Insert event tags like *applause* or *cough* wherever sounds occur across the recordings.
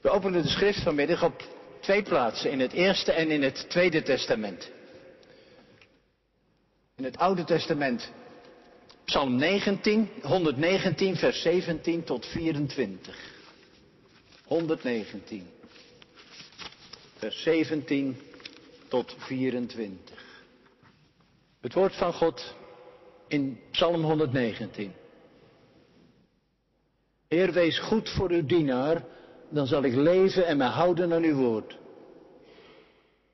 We openen de schrift vanmiddag op twee plaatsen, in het Eerste en in het Tweede Testament. In het Oude Testament, Psalm 19, 119, vers 17 tot 24. 119, vers 17 tot 24. Het woord van God in Psalm 119. Heer, wees goed voor uw dienaar, dan zal ik leven en me houden aan uw woord.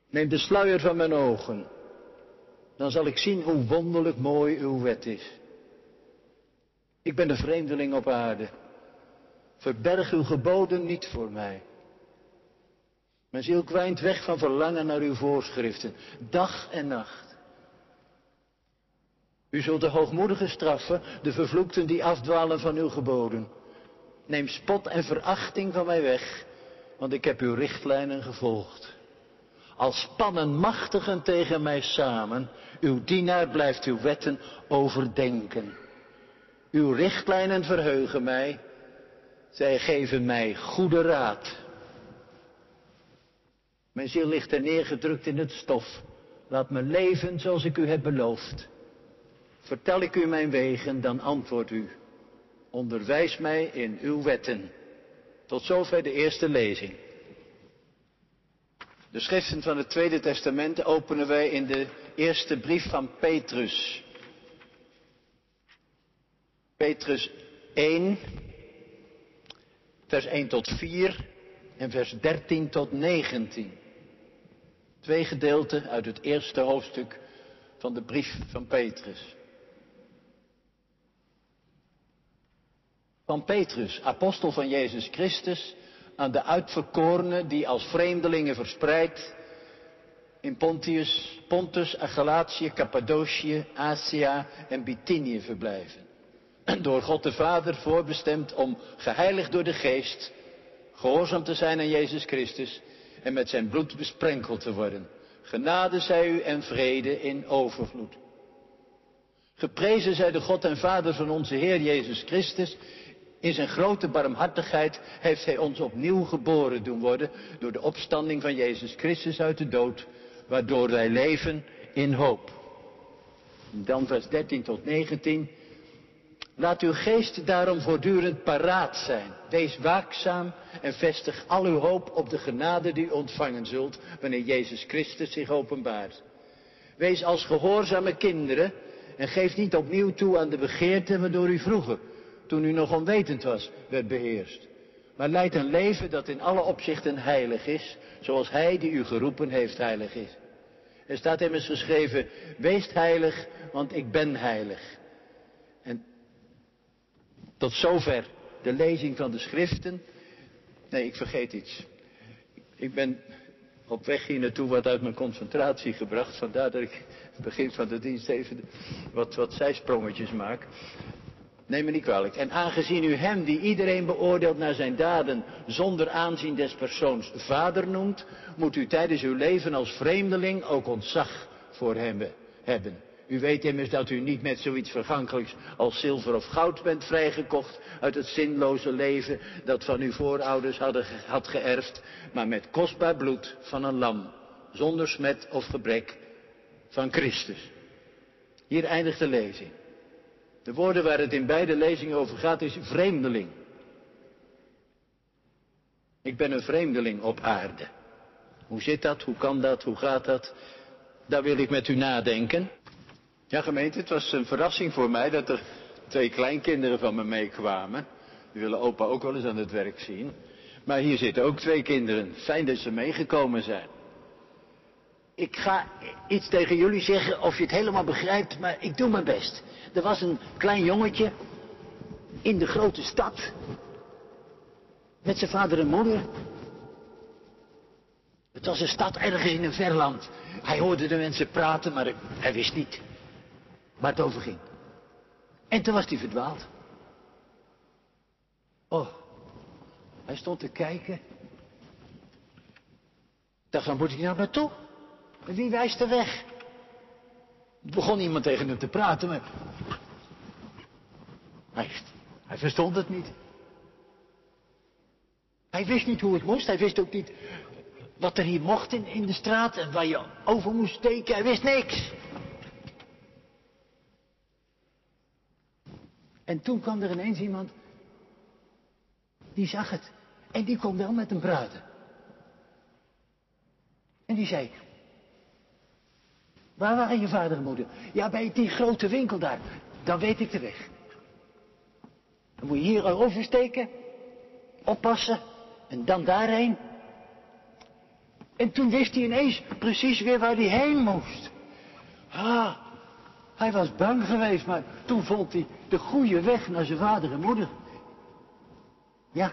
Neem de sluier van mijn ogen, dan zal ik zien hoe wonderlijk mooi uw wet is. Ik ben de vreemdeling op aarde. Verberg uw geboden niet voor mij. Mijn ziel kwijnt weg van verlangen naar uw voorschriften, dag en nacht. U zult de hoogmoedigen straffen, de vervloekten die afdwalen van uw geboden. Neem spot en verachting van mij weg, want ik heb uw richtlijnen gevolgd. Als spannen machtigen tegen mij samen, uw dienaar blijft uw wetten overdenken. Uw richtlijnen verheugen mij, zij geven mij goede raad. Mijn ziel ligt er neergedrukt in het stof. Laat me leven zoals ik u heb beloofd. Vertel ik u mijn wegen, dan antwoordt u. Onderwijs mij in uw wetten. Tot zover de eerste lezing. De schriften van het Tweede Testament openen wij in de eerste brief van Petrus. Petrus 1, vers 1 tot 4 en vers 13 tot 19. Twee gedeelten uit het eerste hoofdstuk van de brief van Petrus. Van Petrus, apostel van Jezus Christus, aan de uitverkorenen die als vreemdelingen verspreid in Pontius, Pontus, Galatië, Cappadocië, Azië en Bithynië verblijven. *clears throat* Door God de Vader voorbestemd om geheiligd door de Geest, gehoorzaam te zijn aan Jezus Christus en met zijn bloed besprenkeld te worden. Genade zij u en vrede in overvloed. Geprezen zij de God en Vader van onze Heer Jezus Christus. In zijn grote barmhartigheid heeft Hij ons opnieuw geboren doen worden door de opstanding van Jezus Christus uit de dood, waardoor wij leven in hoop. Dan vers 13 tot 19. Laat uw geest daarom voortdurend paraat zijn. Wees waakzaam en vestig al uw hoop op de genade die u ontvangen zult wanneer Jezus Christus zich openbaart. Wees als gehoorzame kinderen en geef niet opnieuw toe aan de begeerten waardoor u vroeger, toen u nog onwetend was, werd beheerst. Maar leid een leven dat in alle opzichten heilig is, zoals Hij die u geroepen heeft heilig is. Er staat immers geschreven, wees heilig, want ik ben heilig. En tot zover de lezing van de schriften. Nee, ik vergeet iets. Ik ben op weg hier naartoe wat uit mijn concentratie gebracht. Vandaar dat ik het begin van de dienst even wat, wat zijsprongetjes maak. Neem me niet kwalijk. En aangezien u hem die iedereen beoordeelt naar zijn daden zonder aanzien des persoons vader noemt, moet u tijdens uw leven als vreemdeling ook ontzag voor hem hebben. U weet immers dat u niet met zoiets vergankelijks als zilver of goud bent vrijgekocht uit het zinloze leven dat van uw voorouders had geërfd, maar met kostbaar bloed van een lam, zonder smet of gebrek van Christus. Hier eindigt de lezing. De woorden waar het in beide lezingen over gaat is vreemdeling. Ik ben een vreemdeling op aarde. Hoe zit dat? Hoe kan dat? Hoe gaat dat? Daar wil ik met u nadenken. Ja, gemeente, het was een verrassing voor mij dat er twee kleinkinderen van me meekwamen. Die willen opa ook wel eens aan het werk zien. Maar hier zitten ook twee kinderen. Fijn dat ze meegekomen zijn. Ik ga iets tegen jullie zeggen of je het helemaal begrijpt, maar ik doe mijn best. Er was een klein jongetje in de grote stad. Met zijn vader en moeder. Het was een stad ergens in een verland. Hij hoorde de mensen praten, maar hij wist niet waar het over ging. En toen was hij verdwaald. Oh, hij stond te kijken. Dacht, waar moet ik nou naartoe? Wie wijst de weg? Begon iemand tegen hem te praten, maar... Hij, hij verstond het niet. Hij wist niet hoe het moest. Hij wist ook niet wat er hier mocht in, in de straat en waar je over moest steken. Hij wist niks. En toen kwam er ineens iemand, die zag het. En die kon wel met hem praten. En die zei, waar waren je vader en moeder? Ja, bij die grote winkel daar. Dan weet ik de weg. Dan moet je hier oversteken, oppassen en dan daarheen. En toen wist hij ineens precies weer waar hij heen moest. Ah, hij was bang geweest, maar toen vond hij de goede weg naar zijn vader en moeder. Ja,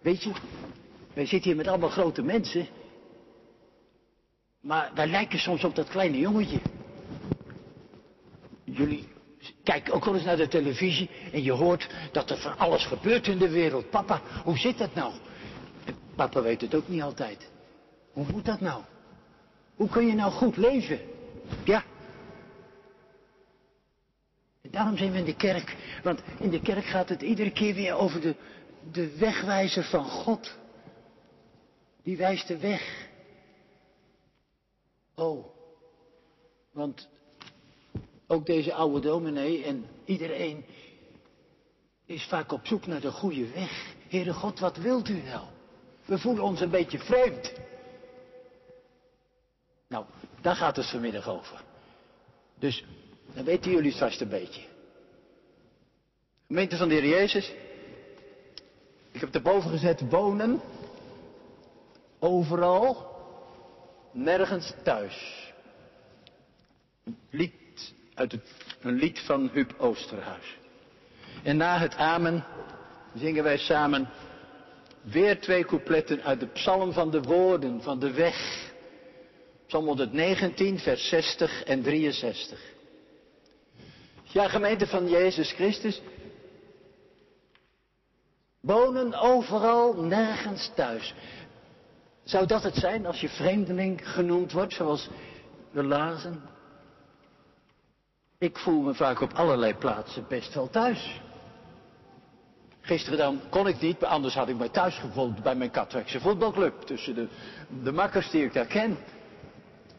weet je, wij zitten hier met allemaal grote mensen. Maar wij lijken soms op dat kleine jongetje. Jullie kijken ook wel eens naar de televisie en je hoort dat er van alles gebeurt in de wereld. Papa, hoe zit dat nou? Papa weet het ook niet altijd. Hoe moet dat nou? Hoe kun je nou goed leven? Ja. Daarom zijn we in de kerk. Want in de kerk gaat het iedere keer weer over de, de wegwijzer van God. Die wijst de weg. Oh. Want ook deze oude dominee en iedereen is vaak op zoek naar de goede weg. Heere God, wat wilt u nou? We voelen ons een beetje vreemd. Nou, daar gaat het vanmiddag over. Dus, dan weten jullie vast een beetje. Gemeente van de Heer Jezus. Ik heb erboven gezet wonen. Overal. Nergens thuis. Lied uit het, een lied van Huub Oosterhuis. En na het amen zingen wij samen weer twee coupletten uit de psalm van de woorden, van de weg. Psalm 119, vers 60 en 63. Ja, gemeente van Jezus Christus. Wonen overal, nergens thuis. Zou dat het zijn als je vreemdeling genoemd wordt, zoals we lazen? Ik voel me vaak op allerlei plaatsen best wel thuis. Gisteren dan kon ik niet, anders had ik mij thuis gevoeld bij mijn Katwijkse voetbalclub. Tussen de, de makkers die ik daar ken.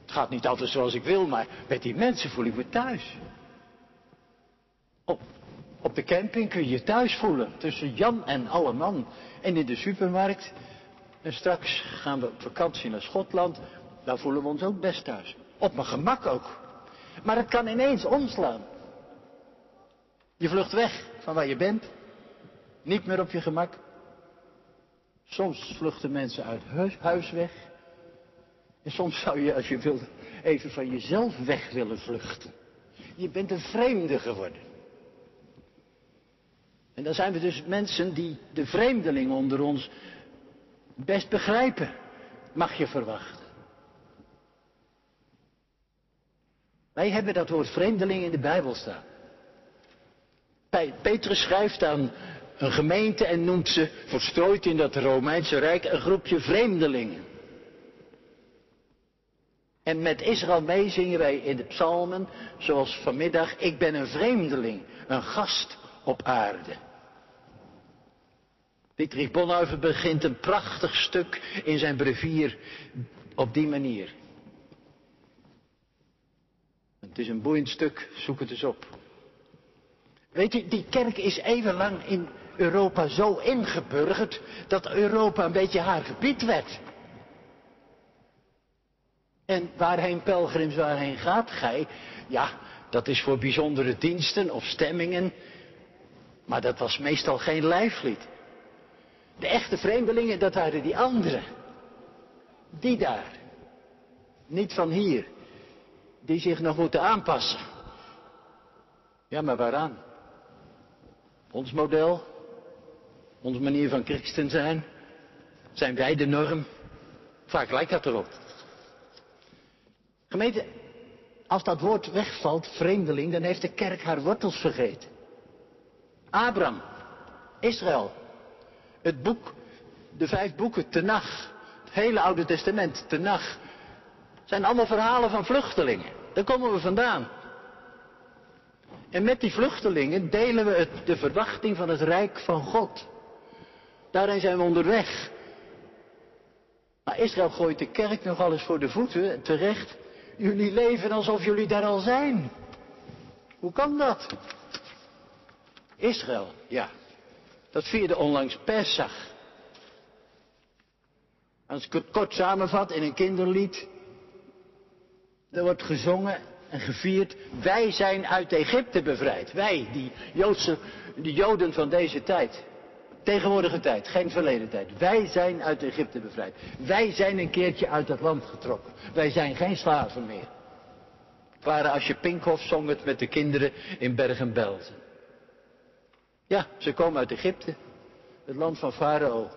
Het gaat niet altijd zoals ik wil, maar met die mensen voel ik me thuis. Op, op de camping kun je je thuis voelen, tussen Jan en alle man. En in de supermarkt. En straks gaan we op vakantie naar Schotland. Daar voelen we ons ook best thuis. Op mijn gemak ook. Maar het kan ineens omslaan. Je vlucht weg van waar je bent. Niet meer op je gemak. Soms vluchten mensen uit huis weg. En soms zou je, als je wilt, even van jezelf weg willen vluchten. Je bent een vreemde geworden. En dan zijn we dus mensen die de vreemdeling onder ons best begrijpen, mag je verwachten. Wij hebben dat woord vreemdeling in de Bijbel staan. Petrus schrijft aan een gemeente en noemt ze, verstrooid in dat Romeinse Rijk, een groepje vreemdelingen. En met Israël mee zingen wij in de psalmen, zoals vanmiddag, ik ben een vreemdeling, een gast op aarde. Dietrich Bonhoeffer begint een prachtig stuk in zijn brevier op die manier. Het is een boeiend stuk, zoek het eens op. Weet u, die kerk is eeuwenlang in Europa zo ingeburgerd dat Europa een beetje haar gebied werd. En waarheen pelgrims, waarheen gaat gij? Ja, dat is voor bijzondere diensten of stemmingen. Maar dat was meestal geen lijflied. De echte vreemdelingen, dat waren die anderen. Die daar. Niet van hier. Die zich nog moeten aanpassen. Ja, maar waaraan? Ons model? Onze manier van christen zijn? Zijn wij de norm? Vaak lijkt dat erop. Gemeente, als dat woord wegvalt, vreemdeling, dan heeft de kerk haar wortels vergeten. Abraham, Israël, het boek, de vijf boeken, Tenach, het hele Oude Testament, Tenach, zijn allemaal verhalen van vluchtelingen. Daar komen we vandaan. En met die vluchtelingen delen we het, de verwachting van het rijk van God. Daarin zijn we onderweg. Maar Israël gooit de kerk nogal eens voor de voeten, terecht. Jullie leven alsof jullie daar al zijn. Hoe kan dat? Israël, ja. Dat vierde onlangs Pesach. Als ik het kort samenvat in een kinderlied. Er wordt gezongen en gevierd. Wij zijn uit Egypte bevrijd. Wij, die, Joodse, die Joden van deze tijd. Tegenwoordige tijd, geen verleden tijd. Wij zijn uit Egypte bevrijd. Wij zijn een keertje uit dat land getrokken. Wij zijn geen slaven meer. Het waren als je Pinkhoff zong het met de kinderen in Bergen-Belsen. Ja, ze komen uit Egypte. Het land van Farao.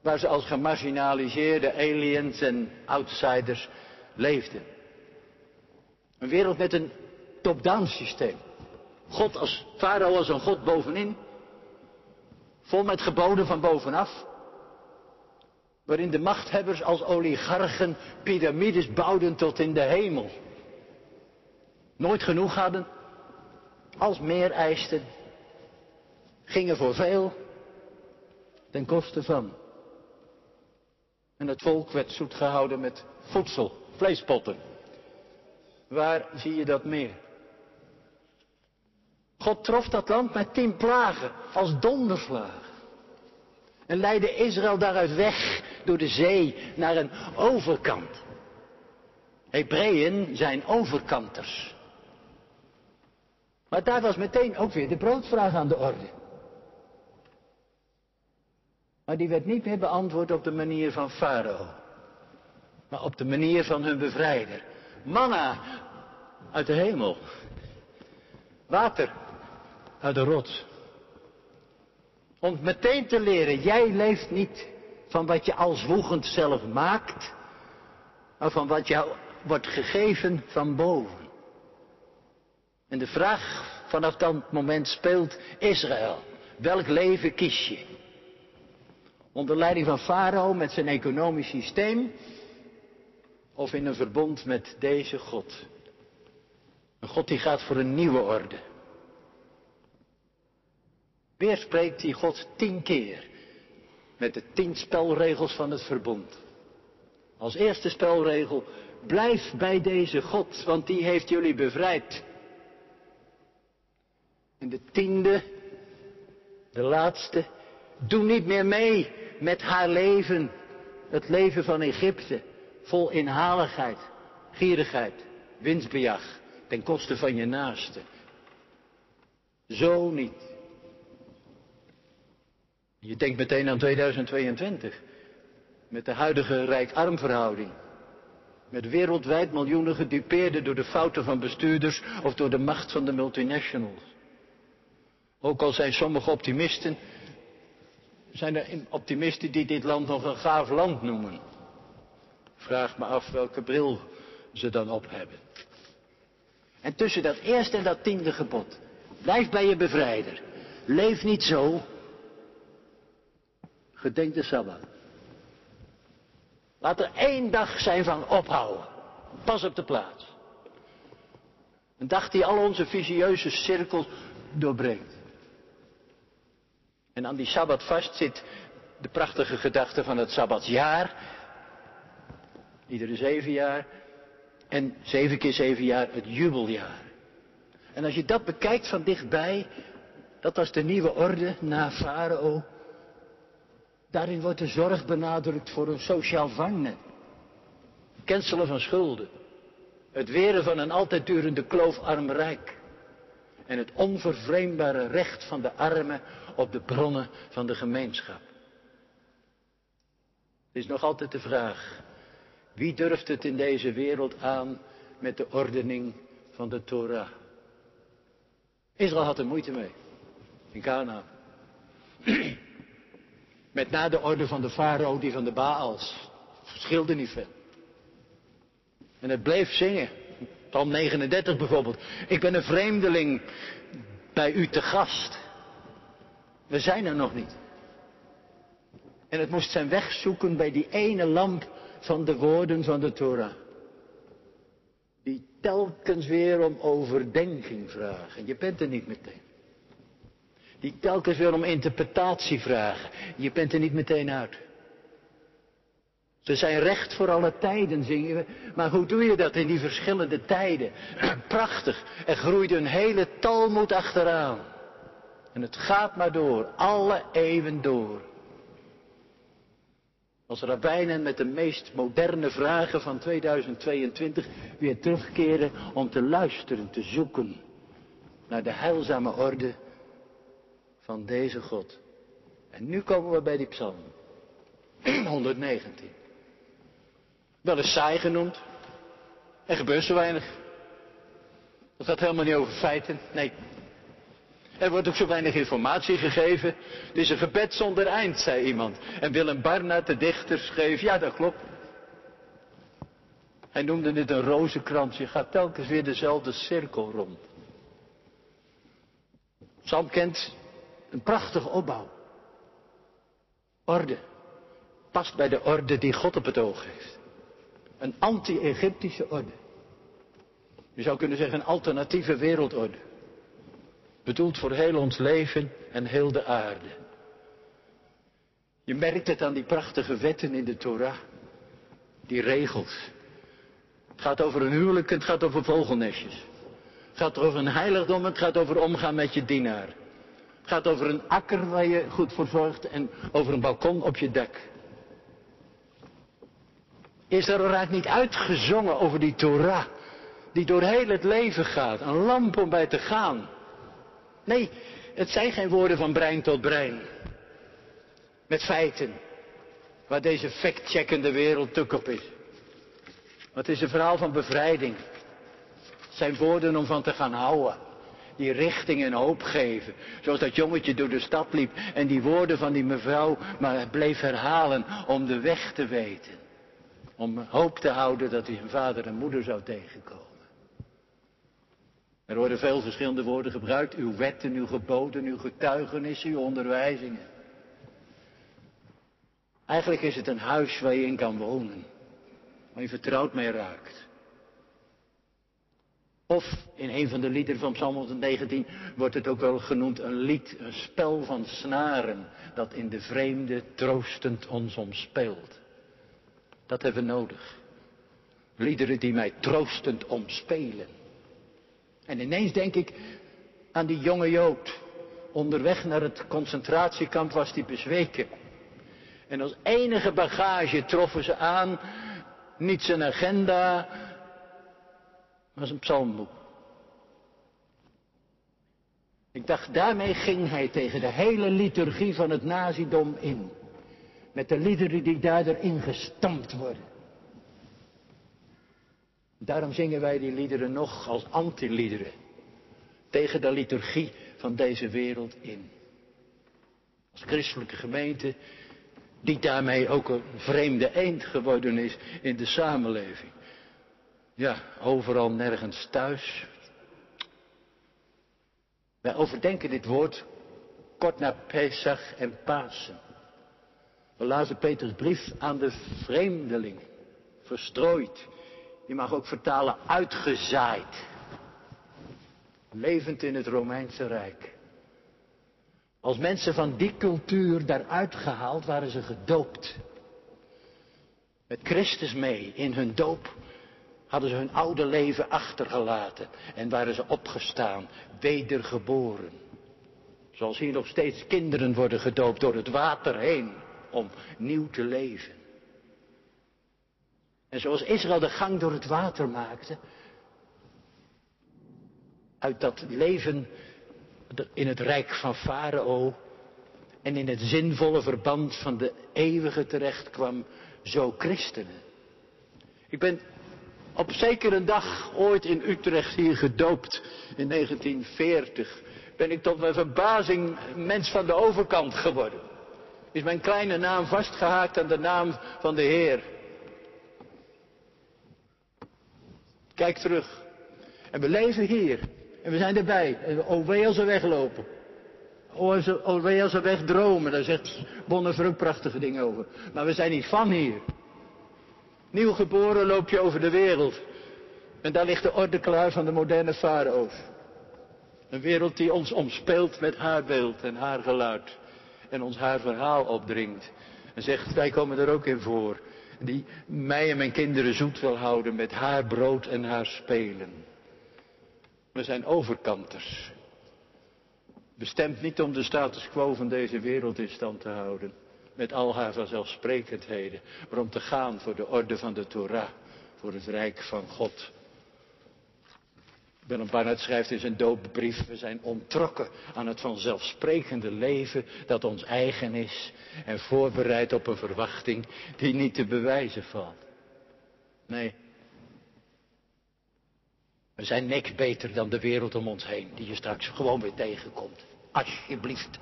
Waar ze als gemarginaliseerde aliens en outsiders leefden. Een wereld met een top-down systeem. God als Farao als een God bovenin. Vol met geboden van bovenaf. Waarin de machthebbers als oligarchen piramides bouwden tot in de hemel. Nooit genoeg hadden. Als meer eisten. Gingen voor veel. Ten koste van. En het volk werd zoet gehouden met voedsel, vleespotten. Waar zie je dat meer? God trof dat land met tien plagen, als donderslagen. En leidde Israël daaruit weg door de zee naar een overkant. Hebreeën zijn overkanters. Maar daar was meteen ook weer de broodvraag aan de orde. Maar die werd niet meer beantwoord op de manier van Farao. Maar op de manier van hun bevrijder. Manna uit de hemel. Water uit de rots. Om meteen te leren, jij leeft niet van wat je als woegend zelf maakt, maar van wat jou wordt gegeven van boven. En de vraag vanaf dat moment speelt Israël. Welk leven kies je? Onder leiding van Farao met zijn economisch systeem of in een verbond met deze God? Een God die gaat voor een nieuwe orde. Weer spreekt die God tien keer met de tien spelregels van het verbond. Als eerste spelregel, blijf bij deze God, want die heeft jullie bevrijd. En de tiende, de laatste, doe niet meer mee met haar leven, het leven van Egypte, vol inhaligheid, gierigheid, winstbejag, ten koste van je naaste. Zo niet. Je denkt meteen aan 2022. Met de huidige rijk-arm verhouding. Met wereldwijd miljoenen gedupeerden door de fouten van bestuurders of door de macht van de multinationals. Ook al zijn sommige optimisten, zijn er optimisten die dit land nog een gaaf land noemen. Vraag me af welke bril ze dan op hebben. En tussen dat eerste en dat tiende gebod, blijf bij je bevrijder. Leef niet zo Gedenk de Sabbat. Laat er één dag zijn van ophouden. Pas op de plaats. Een dag die al onze visieuze cirkels doorbrengt. En aan die Sabbat vast zit de prachtige gedachte van het Sabbatsjaar. Iedere zeven jaar. En zeven keer zeven jaar het jubeljaar. En als je dat bekijkt van dichtbij, dat was de nieuwe orde na Farao. Daarin wordt de zorg benadrukt voor een sociaal vangnet. Cancelen van schulden. Het weren van een altijd durende kloof arm-rijk. En het onvervreembare recht van de armen op de bronnen van de gemeenschap. Het is nog altijd de vraag. Wie durft het in deze wereld aan met de ordening van de Torah? Israël had er moeite mee. In Canaan. *clears throat* Met na de orde van de farao die van de Baals. Verschilde niet veel. En het bleef zingen. Psalm 39 bijvoorbeeld. Ik ben een vreemdeling bij u te gast. We zijn er nog niet. En het moest zijn weg zoeken bij die ene lamp van de woorden van de Torah. Die telkens weer om overdenking vragen. Je bent er niet meteen. Die telkens weer om interpretatie vragen. Je bent er niet meteen uit. Ze zijn recht voor alle tijden, zingen we. Maar hoe doe je dat in die verschillende tijden? *clears throat* Prachtig. Er groeit een hele talmoed achteraan. En het gaat maar door, alle eeuwen door. Als rabbijnen met de meest moderne vragen van 2022 weer terugkeren om te luisteren, te zoeken naar de heilzame orde van deze God. En nu komen we bij die psalm. *clears throat* 119. Wel eens saai genoemd. Er gebeurt zo weinig. Het gaat helemaal niet over feiten. Nee. Er wordt ook zo weinig informatie gegeven. Het is een gebed zonder eind, zei iemand. En Willem Barnard, de dichter, schreef, ja dat klopt. Hij noemde dit een rozenkrans. Je gaat telkens weer dezelfde cirkel rond. Psalm kent een prachtige opbouw. Orde. Past bij de orde die God op het oog heeft. Een anti-Egyptische orde. Je zou kunnen zeggen een alternatieve wereldorde. Bedoeld voor heel ons leven en heel de aarde. Je merkt het aan die prachtige wetten in de Torah. Die regels. Het gaat over een huwelijk, het gaat over vogelnestjes. Het gaat over een heiligdom, het gaat over omgaan met je dienaar. Het gaat over een akker waar je goed voor zorgt en over een balkon op je dak. Is er raakt niet uitgezongen over die Torah, die door heel het leven gaat, een lamp om bij te gaan. Nee, het zijn geen woorden van brein tot brein. Met feiten. Waar deze fact-checkende wereld tuk op is. Wat is een verhaal van bevrijding. Het zijn woorden om van te gaan houden. Die richting en hoop geven. Zoals dat jongetje door de stad liep en die woorden van die mevrouw maar bleef herhalen om de weg te weten. Om hoop te houden dat hij zijn vader en moeder zou tegenkomen. Er worden veel verschillende woorden gebruikt. Uw wetten, uw geboden, uw getuigenissen, uw onderwijzingen. Eigenlijk is het een huis waar je in kan wonen. Waar je vertrouwd mee raakt. Of in een van de liederen van Psalm 119 wordt het ook wel genoemd een lied, een spel van snaren dat in de vreemde troostend ons omspeelt. Dat hebben we nodig. Liederen die mij troostend omspelen. En ineens denk ik aan die jonge Jood. Onderweg naar het concentratiekamp was hij bezweken. En als enige bagage troffen ze aan, niet zijn agenda, maar zijn psalmboek. Ik dacht, daarmee ging hij tegen de hele liturgie van het nazidom in. Met de liederen die daar erin gestampt worden. Daarom zingen wij die liederen nog als antiliederen. Tegen de liturgie van deze wereld in. Als christelijke gemeente, die daarmee ook een vreemde eend geworden is in de samenleving. Ja, overal nergens thuis. Wij overdenken dit woord kort na Pesach en Pasen. We lazen Peters brief aan de vreemdeling, verstrooid. Je mag ook vertalen uitgezaaid. Levend in het Romeinse Rijk. Als mensen van die cultuur daaruit gehaald waren ze gedoopt. Met Christus mee in hun doop hadden ze hun oude leven achtergelaten en waren ze opgestaan, wedergeboren. Zoals hier nog steeds kinderen worden gedoopt door het water heen om nieuw te leven. En zoals Israël de gang door het water maakte, uit dat leven in het rijk van Farao en in het zinvolle verband van de eeuwige terecht kwam, zo christenen. Ik ben op zekere dag ooit in Utrecht hier gedoopt, in 1940, ben ik tot mijn verbazing mens van de overkant geworden. Is mijn kleine naam vastgehaakt aan de naam van de Heer. Kijk terug. En we leven hier. En we zijn erbij. En oh wee als we weglopen. Oh wee als we wegdromen. Daar zegt Bonnever ook prachtige dingen over. Maar we zijn niet van hier. Nieuw geboren loop je over de wereld. En daar ligt de orde klaar van de moderne farao's. Een wereld die ons omspeelt met haar beeld en haar geluid. En ons haar verhaal opdringt. En zegt, wij komen er ook in voor. Die mij en mijn kinderen zoet wil houden met haar brood en haar spelen. We zijn overkanters. Bestemd niet om de status quo van deze wereld in stand te houden. Met al haar vanzelfsprekendheden. Maar om te gaan voor de orde van de Torah. Voor het rijk van God. Willem Barnett schrijft in zijn doopbrief, we zijn ontrokken aan het vanzelfsprekende leven dat ons eigen is en voorbereid op een verwachting die niet te bewijzen valt. Nee. We zijn niks beter dan de wereld om ons heen, die je straks gewoon weer tegenkomt. Alsjeblieft.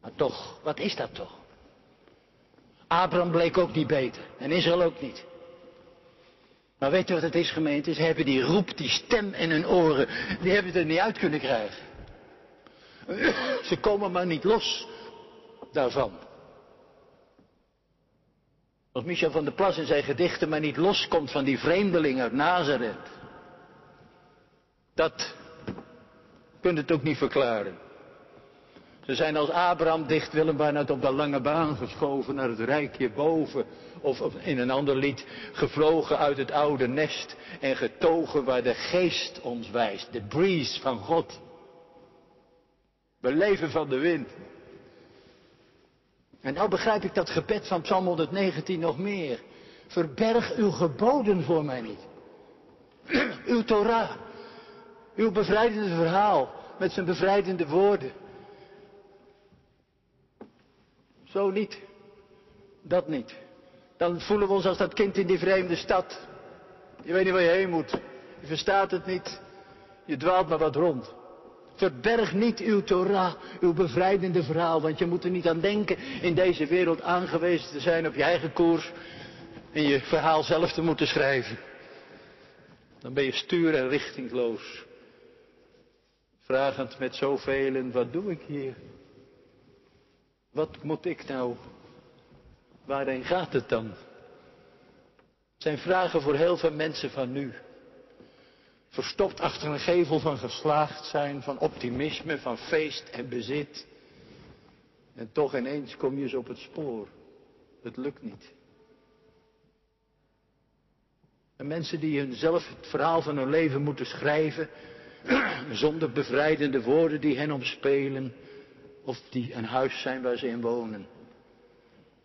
Maar toch, wat is dat toch? Abraham bleek ook niet beter en Israël ook niet. Maar weet je wat het is gemeente? Ze hebben die roep, die stem in hun oren, die hebben ze er niet uit kunnen krijgen. Ze komen maar niet los daarvan. Als Michel van der Plas in zijn gedichten maar niet loskomt van die vreemdeling uit Nazareth. Dat kunt het ook niet verklaren. Ze zijn als Abraham dicht Willem bijna op de lange baan geschoven naar het rijkje boven. Of in een ander lied gevlogen uit het oude nest en getogen waar de geest ons wijst. De breeze van God. We leven van de wind. En nou begrijp ik dat gebed van Psalm 119 nog meer. Verberg uw geboden voor mij niet. *clears throat* uw Torah. Uw bevrijdende verhaal met zijn bevrijdende woorden. Zo niet. Dat niet. Dan voelen we ons als dat kind in die vreemde stad. Je weet niet waar je heen moet. Je verstaat het niet. Je dwaalt maar wat rond. Verberg niet uw Torah, uw bevrijdende verhaal, want je moet er niet aan denken in deze wereld aangewezen te zijn op je eigen koers en je verhaal zelf te moeten schrijven. Dan ben je stuur en richtingloos. Vragend met zoveel, wat doe ik hier? Wat moet ik nou? Waarheen gaat het dan? Het zijn vragen voor heel veel mensen van nu. Verstopt achter een gevel van geslaagd zijn, van optimisme, van feest en bezit. En toch ineens kom je eens op het spoor. Het lukt niet. En mensen die hunzelf het verhaal van hun leven moeten schrijven, *clears throat* zonder bevrijdende woorden die hen omspelen, of die een huis zijn waar ze in wonen.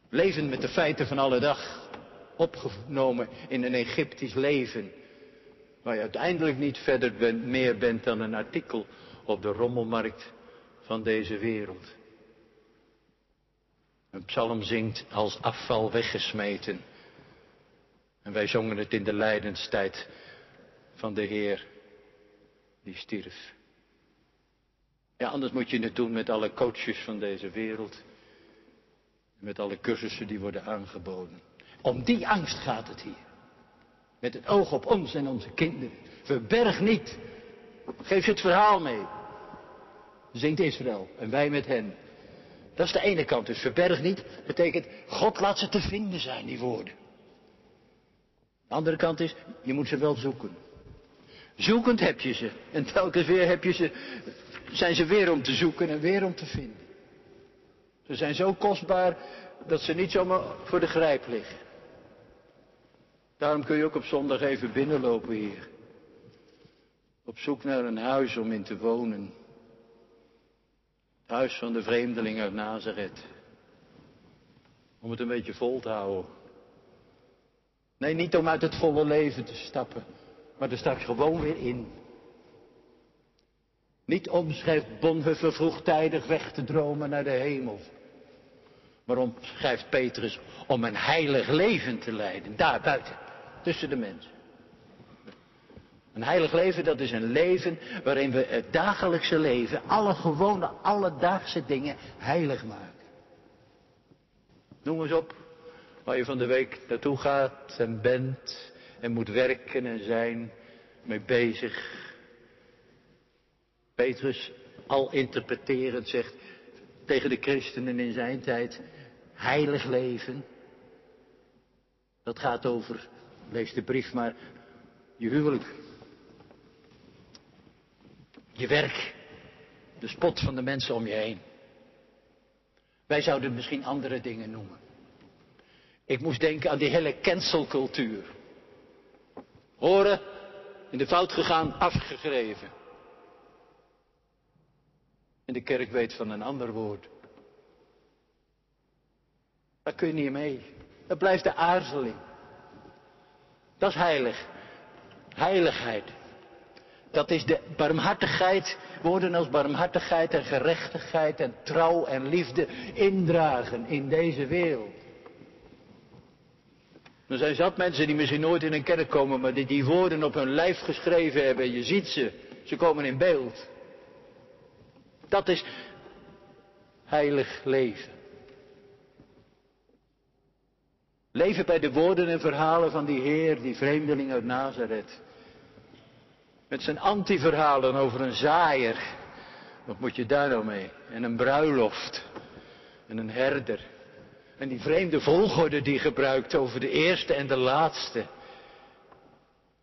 Leven met de feiten van alle dag, opgenomen in een Egyptisch leven, waar je uiteindelijk niet verder meer bent dan een artikel op de rommelmarkt van deze wereld. Een psalm zingt als afval weggesmeten. En wij zongen het in de lijdenstijd van de Heer die stierf. Ja, anders moet je het doen met alle coaches van deze wereld. Met alle cursussen die worden aangeboden. Om die angst gaat het hier. Met het oog op ons en onze kinderen. Verberg niet. Geef ze het verhaal mee. Zingt Israël en wij met hen. Dat is de ene kant. Dus verberg niet betekent God laat ze te vinden zijn, die woorden. De andere kant is, je moet ze wel zoeken. Zoekend heb je ze. En telkens weer heb je ze zijn ze weer om te zoeken en weer om te vinden. Ze zijn zo kostbaar dat ze niet zomaar voor de grijp liggen. Daarom kun je ook op zondag even binnenlopen hier. Op zoek naar een huis om in te wonen. Het huis van de vreemdeling uit Nazareth. Om het een beetje vol te houden. Nee, niet om uit het volle leven te stappen, maar er straks gewoon weer in. Niet om, schrijft Bonhoeffer, vroegtijdig weg te dromen naar de hemel. Maar om, schrijft Petrus, om een heilig leven te leiden, daar buiten, tussen de mensen. Een heilig leven, dat is een leven waarin we het dagelijkse leven, alle gewone, alledaagse dingen heilig maken. Noem eens op waar je van de week naartoe gaat en bent en moet werken en zijn mee bezig. Petrus, al interpreterend, zegt tegen de christenen in zijn tijd, heilig leven. Dat gaat over, lees de brief maar, je huwelijk. Je werk. De spot van de mensen om je heen. Wij zouden misschien andere dingen noemen. Ik moest denken aan die hele cancelcultuur. Horen, in de fout gegaan, afgeschreven. En de kerk weet van een ander woord. Daar kun je niet mee. Dat blijft de aarzeling. Dat is heilig. Heiligheid. Dat is de barmhartigheid, woorden als barmhartigheid en gerechtigheid en trouw en liefde indragen in deze wereld. Er zijn zat mensen die misschien nooit in een kerk komen, maar die die woorden op hun lijf geschreven hebben. Je ziet ze, ze komen in beeld. Dat is heilig leven. Leven bij de woorden en verhalen van die Heer, die vreemdeling uit Nazareth. Met zijn antiverhalen over een zaaier. Wat moet je daar nou mee? En een bruiloft. En een herder. En die vreemde volgorde die gebruikt over de eerste en de laatste.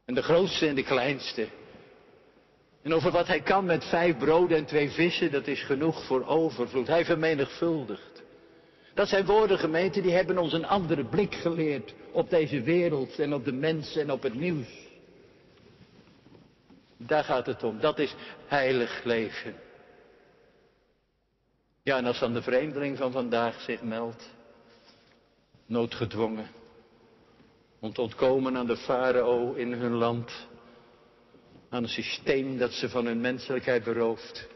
En de grootste en de kleinste. En over wat hij kan met vijf broden en twee vissen, dat is genoeg voor overvloed. Hij vermenigvuldigt. Dat zijn woorden, gemeente, die hebben ons een andere blik geleerd op deze wereld en op de mensen en op het nieuws. Daar gaat het om. Dat is heilig leven. Ja, en als dan de vreemdeling van vandaag zich meldt, noodgedwongen, om te ontkomen aan de farao in hun land, aan een systeem dat ze van hun menselijkheid berooft,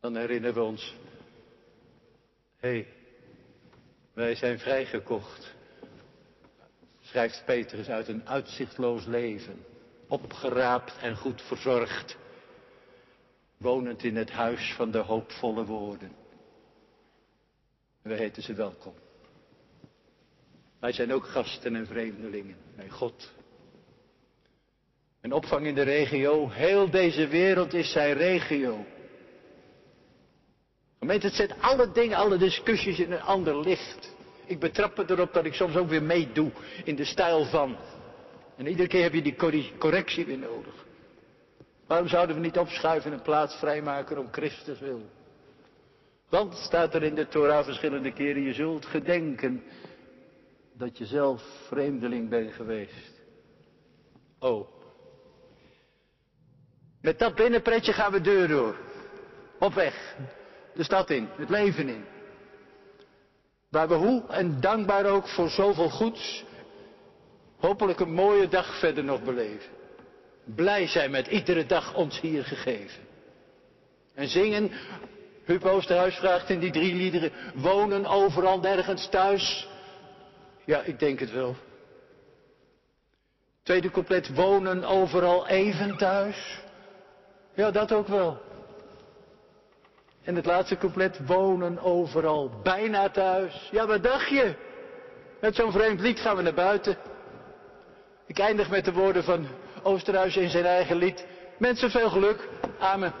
dan herinneren we ons, hé, hey, wij zijn vrijgekocht, schrijft Petrus uit een uitzichtloos leven opgeraapt en goed verzorgd, wonend in het huis van de hoopvolle woorden. We heten ze welkom. Wij zijn ook gasten en vreemdelingen bij God. Een opvang in de regio, heel deze wereld is zijn regio. Het zet alle dingen, alle discussies in een ander licht. Ik betrap me erop dat ik soms ook weer meedoe in de stijl van. En iedere keer heb je die correctie weer nodig. Waarom zouden we niet opschuiven en plaats vrijmaken om Christus wil? Want staat er in de Torah verschillende keren, je zult gedenken dat je zelf vreemdeling bent geweest. Oh. Met dat binnenpretje gaan we deur door. Op weg. De stad in, het leven in. Waar we hoe en dankbaar ook voor zoveel goeds hopelijk een mooie dag verder nog beleven. Blij zijn met iedere dag ons hier gegeven. En zingen, Huub Oosterhuis vraagt in die drie liederen, wonen overal nergens thuis. Ja, ik denk het wel. Tweede couplet, wonen overal even thuis. Ja, dat ook wel. En het laatste couplet, wonen overal bijna thuis. Ja, wat dacht je? Met zo'n vreemd lied gaan we naar buiten. Ik eindig met de woorden van Oosterhuis in zijn eigen lied. Mensen veel geluk. Amen.